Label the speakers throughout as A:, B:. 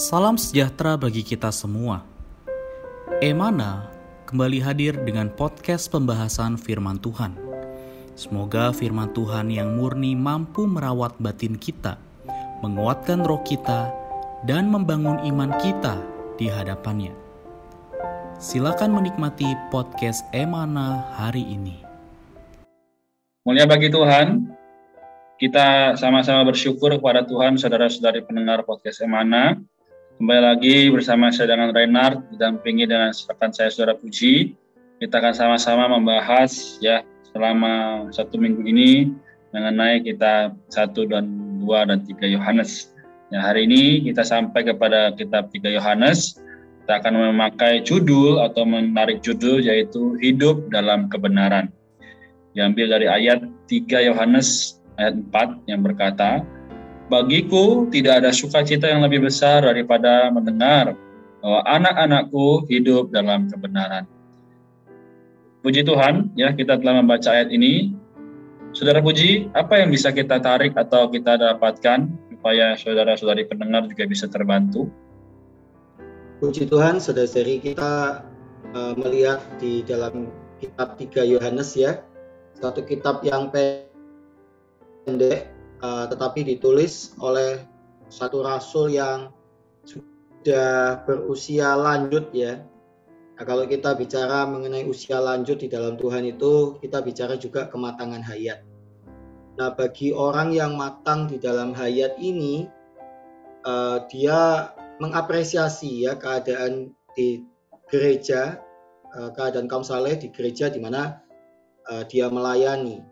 A: Salam sejahtera bagi kita semua. Emana kembali hadir dengan podcast pembahasan firman Tuhan. Semoga firman Tuhan yang murni mampu merawat batin kita, menguatkan roh kita, dan membangun iman kita di hadapannya. Silakan menikmati podcast Emana hari ini.
B: Mulia bagi Tuhan, kita sama-sama bersyukur kepada Tuhan, saudara-saudari pendengar podcast Emana, Kembali lagi bersama saya dengan Reinhard, didampingi dengan rekan saya Saudara Puji. Kita akan sama-sama membahas ya selama satu minggu ini mengenai kitab 1 dan 2 dan 3 Yohanes. Ya, hari ini kita sampai kepada kitab 3 Yohanes. Kita akan memakai judul atau menarik judul yaitu hidup dalam kebenaran. Diambil dari ayat 3 Yohanes ayat 4 yang berkata, Bagiku tidak ada sukacita yang lebih besar daripada mendengar bahwa anak-anakku hidup dalam kebenaran. Puji Tuhan, ya kita telah membaca ayat ini. Saudara Puji, apa yang bisa kita tarik atau kita dapatkan supaya saudara-saudari pendengar juga bisa terbantu?
C: Puji Tuhan, saudara-saudari kita uh, melihat di dalam kitab 3 Yohanes ya, satu kitab yang pendek uh, tetapi ditulis oleh satu rasul yang sudah berusia lanjut ya. Nah, kalau kita bicara mengenai usia lanjut di dalam Tuhan itu, kita bicara juga kematangan hayat. Nah, bagi orang yang matang di dalam hayat ini, uh, dia mengapresiasi ya keadaan di gereja, uh, keadaan kaum saleh di gereja di mana uh, dia melayani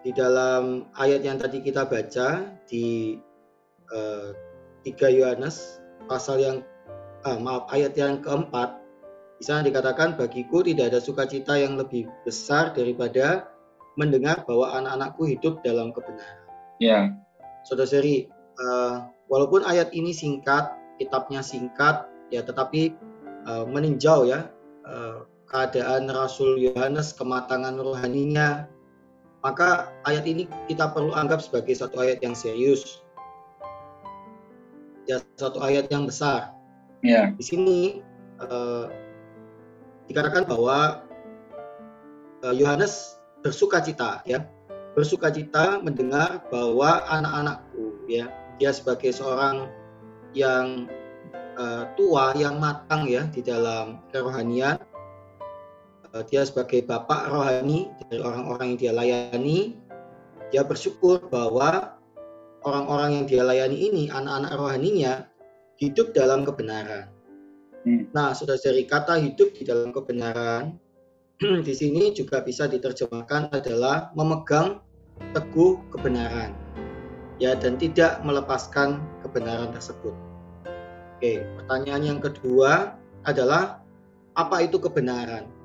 C: di dalam ayat yang tadi kita baca di uh, eh, 3 Yohanes pasal yang uh, maaf ayat yang keempat di sana dikatakan bagiku tidak ada sukacita yang lebih besar daripada mendengar bahwa anak-anakku hidup dalam kebenaran.
B: Ya.
C: Saudara seri, uh, walaupun ayat ini singkat, kitabnya singkat, ya tetapi uh, meninjau ya uh, keadaan Rasul Yohanes, kematangan rohaninya, maka ayat ini kita perlu anggap sebagai satu ayat yang serius. Ya, satu ayat yang besar.
B: Ya.
C: Di sini uh, dikatakan bahwa uh, Yohanes bersuka cita ya. Bersuka cita mendengar bahwa anak-anakku ya, dia sebagai seorang yang uh, tua yang matang ya di dalam kerohanian Eh, dia sebagai bapak rohani dari orang-orang yang dia layani, dia bersyukur bahwa orang-orang yang dia layani ini, anak-anak rohaninya, hidup dalam kebenaran. Hmm. Nah, sudah dari kata hidup di dalam kebenaran, di sini juga bisa diterjemahkan adalah memegang teguh kebenaran. Ya, dan tidak melepaskan kebenaran tersebut. Oke, pertanyaan yang kedua adalah apa itu kebenaran?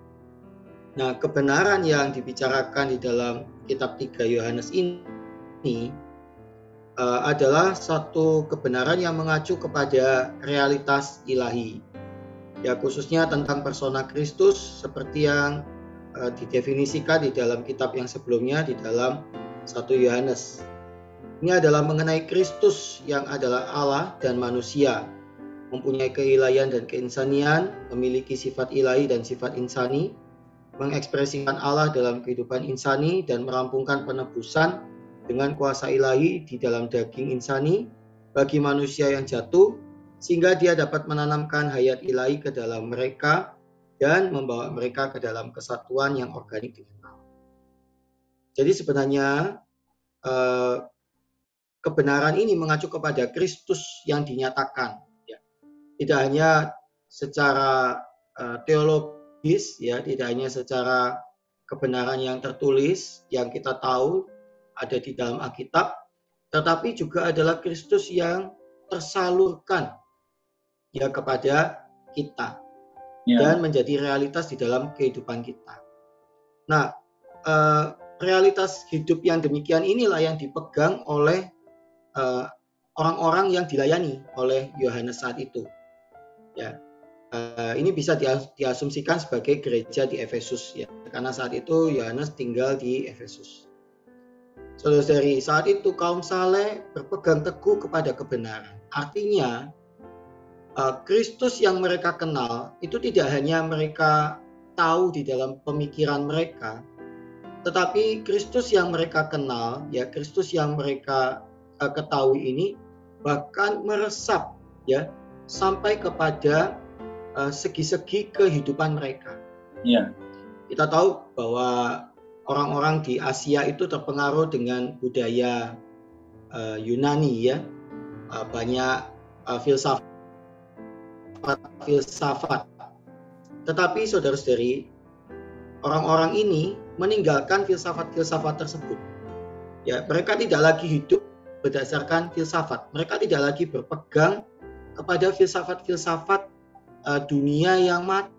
C: Nah, kebenaran yang dibicarakan di dalam kitab 3 Yohanes ini uh, adalah satu kebenaran yang mengacu kepada realitas ilahi. Ya, khususnya tentang persona Kristus seperti yang uh, didefinisikan di dalam kitab yang sebelumnya di dalam 1 Yohanes. Ini adalah mengenai Kristus yang adalah Allah dan manusia, mempunyai keilahian dan keinsanian, memiliki sifat ilahi dan sifat insani, mengekspresikan Allah dalam kehidupan insani dan merampungkan penebusan dengan kuasa ilahi di dalam daging insani bagi manusia yang jatuh sehingga dia dapat menanamkan hayat ilahi ke dalam mereka dan membawa mereka ke dalam kesatuan yang organik dengan Allah. Jadi sebenarnya eh, kebenaran ini mengacu kepada Kristus yang dinyatakan, ya. tidak hanya secara eh, teologi logis ya tidak hanya secara kebenaran yang tertulis yang kita tahu ada di dalam Alkitab tetapi juga adalah Kristus yang tersalurkan ya kepada kita ya. dan menjadi realitas di dalam kehidupan kita. Nah, eh, realitas hidup yang demikian inilah yang dipegang oleh eh, orang-orang yang dilayani oleh Yohanes saat itu. Ya, ini bisa diasumsikan sebagai gereja di Efesus ya karena saat itu Yohanes tinggal di Efesus. Saudara-saudari, saat itu kaum saleh berpegang teguh kepada kebenaran. Artinya uh, Kristus yang mereka kenal itu tidak hanya mereka tahu di dalam pemikiran mereka, tetapi Kristus yang mereka kenal, ya Kristus yang mereka uh, ketahui ini bahkan meresap ya sampai kepada uh, segi-segi kehidupan mereka.
B: Ya.
C: Kita tahu bahwa orang-orang di Asia itu terpengaruh dengan budaya uh, Yunani ya, uh, banyak uh, filsafat filsafat. Tetapi saudara-saudari, orang-orang ini meninggalkan filsafat-filsafat tersebut. Ya, mereka tidak lagi hidup berdasarkan filsafat. Mereka tidak lagi berpegang kepada filsafat-filsafat uh, dunia yang mati.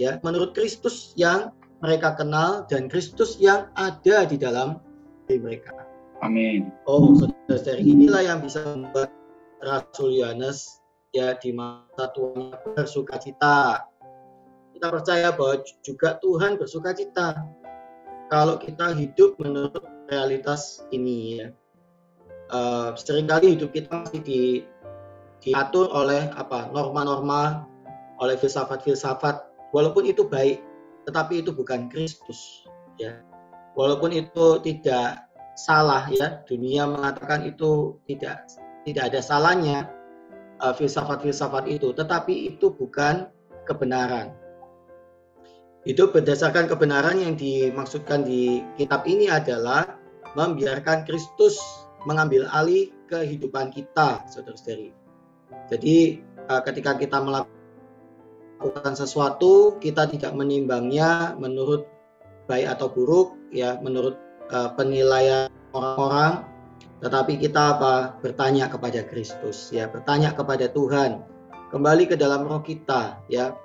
C: Ya, menurut Kristus yang mereka kenal dan Kristus yang ada di dalam diri mereka.
B: Amin.
C: Oh, saudara-saudari, inilah yang bisa membuat Rasul Yohanes ya di masa tuanya bersuka cita. Kita percaya bahwa juga Tuhan bersuka cita kalau kita hidup menurut realitas ini ya. Uh, sering kali hidup kita masih di, diatur oleh apa norma-norma, oleh filsafat-filsafat, walaupun itu baik, tetapi itu bukan Kristus ya. Walaupun itu tidak salah ya, dunia mengatakan itu tidak tidak ada salahnya, uh, filsafat-filsafat itu, tetapi itu bukan kebenaran. Hidup berdasarkan kebenaran yang dimaksudkan di kitab ini adalah membiarkan Kristus mengambil alih kehidupan kita, saudara-saudari. Jadi uh, ketika kita melakukan sesuatu, kita tidak menimbangnya menurut baik atau buruk, ya menurut uh, penilaian orang-orang, tetapi kita apa? Bertanya kepada Kristus, ya, bertanya kepada Tuhan, kembali ke dalam roh kita, ya,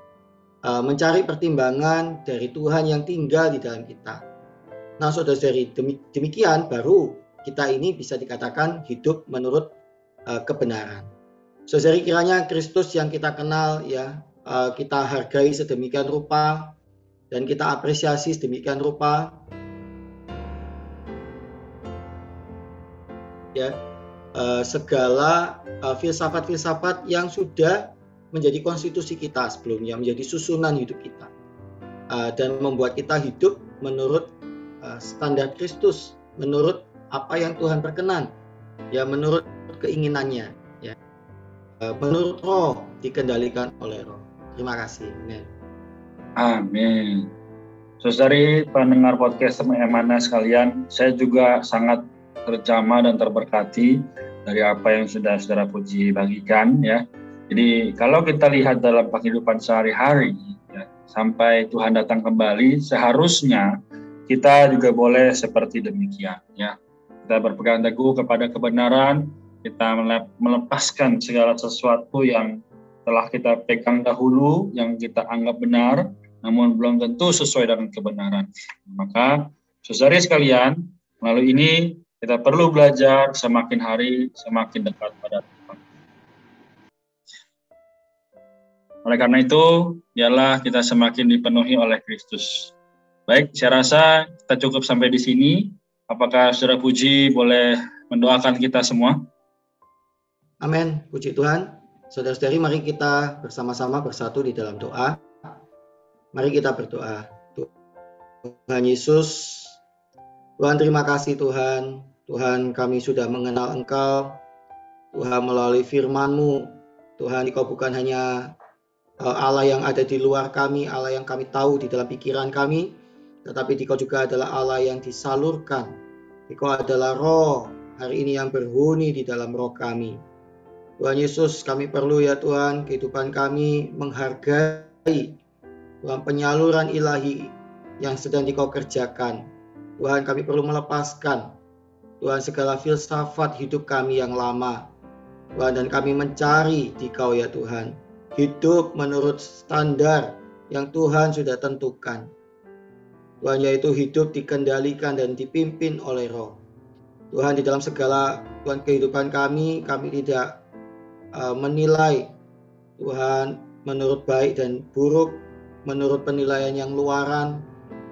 C: e, mencari pertimbangan dari Tuhan yang tinggal di dalam kita. Nah, saudara-saudari, demikian baru kita ini bisa dikatakan hidup menurut uh, kebenaran. Saudari kiranya Kristus yang kita kenal, ya, uh, kita hargai sedemikian rupa dan kita apresiasi sedemikian rupa ya uh, segala uh, filsafat-filsafat yang sudah menjadi konstitusi kita sebelumnya, menjadi susunan hidup kita, uh, dan membuat kita hidup menurut uh, standar Kristus, menurut apa yang Tuhan berkenan, ya menurut keinginannya, ya uh, menurut Roh dikendalikan oleh Roh. Terima kasih.
B: Amin. Amin. Saudari pendengar podcast Emana sekalian, saya juga sangat terjamah dan terberkati dari apa yang sudah saudara Puji bagikan ya. Jadi kalau kita lihat dalam kehidupan sehari-hari ya, sampai Tuhan datang kembali, seharusnya kita juga boleh seperti demikian ya. Kita berpegang teguh kepada kebenaran, kita melepaskan segala sesuatu yang telah kita pegang dahulu, yang kita anggap benar, namun belum tentu sesuai dengan kebenaran. Maka, saudari sekalian, melalui ini kita perlu belajar semakin hari semakin dekat pada Tuhan. Oleh karena itu, ialah kita semakin dipenuhi oleh Kristus. Baik, saya rasa kita cukup sampai di sini. Apakah Saudara Puji boleh mendoakan kita semua?
C: Amin. Puji Tuhan. Saudara-saudari, mari kita bersama-sama bersatu di dalam doa. Mari kita berdoa. Tuhan Yesus, Tuhan terima kasih Tuhan Tuhan kami sudah mengenal Engkau, Tuhan melalui firman-Mu, Tuhan Engkau bukan hanya eh, Allah yang ada di luar kami, Allah yang kami tahu di dalam pikiran kami, tetapi Engkau juga adalah Allah yang disalurkan. Engkau adalah roh hari ini yang berhuni di dalam roh kami. Tuhan Yesus, kami perlu ya Tuhan, kehidupan kami menghargai Tuhan penyaluran ilahi yang sedang Engkau kerjakan. Tuhan kami perlu melepaskan Tuhan segala filsafat hidup kami yang lama. Tuhan dan kami mencari di kau ya Tuhan. Hidup menurut standar yang Tuhan sudah tentukan. Tuhan yaitu hidup dikendalikan dan dipimpin oleh roh. Tuhan di dalam segala Tuhan kehidupan kami, kami tidak uh, menilai Tuhan menurut baik dan buruk, menurut penilaian yang luaran,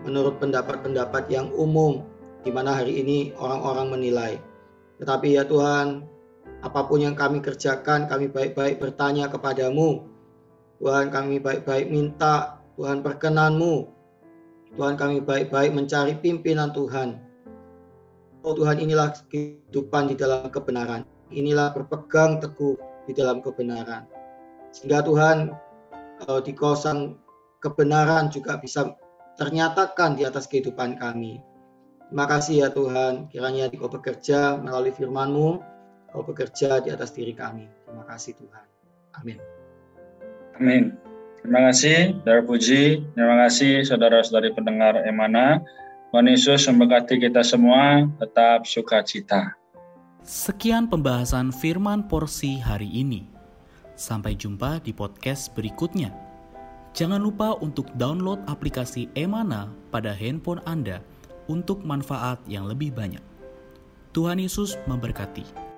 C: menurut pendapat-pendapat yang umum, di mana hari ini orang-orang menilai. Tetapi ya Tuhan, apa pun yang kami kerjakan, kami baik-baik bertanya kepadamu. Tuhan kami baik-baik minta, Tuhan perkenanmu. Tuhan kami baik-baik mencari pimpinan Tuhan. Oh Tuhan inilah kehidupan di dalam kebenaran. Inilah berpegang teguh di dalam kebenaran. Sehingga Tuhan eh, di kawasan kebenaran juga bisa ternyatakan di atas kehidupan kami. Terima kasih ya Tuhan, kiranya Kau bekerja melalui firman-Mu, Kau bekerja di atas diri kami. Terima kasih Tuhan. Amin.
B: Amin. Terima kasih, Saudara Puji. Terima kasih, saudara-saudari pendengar Emana. Tuhan Yesus memberkati kita semua, tetap sukacita.
A: Sekian pembahasan firman porsi hari ini. Sampai jumpa di podcast berikutnya. Jangan lupa untuk download aplikasi Emana pada handphone Anda untuk manfaat yang lebih banyak. Tuhan Yesus memberkati.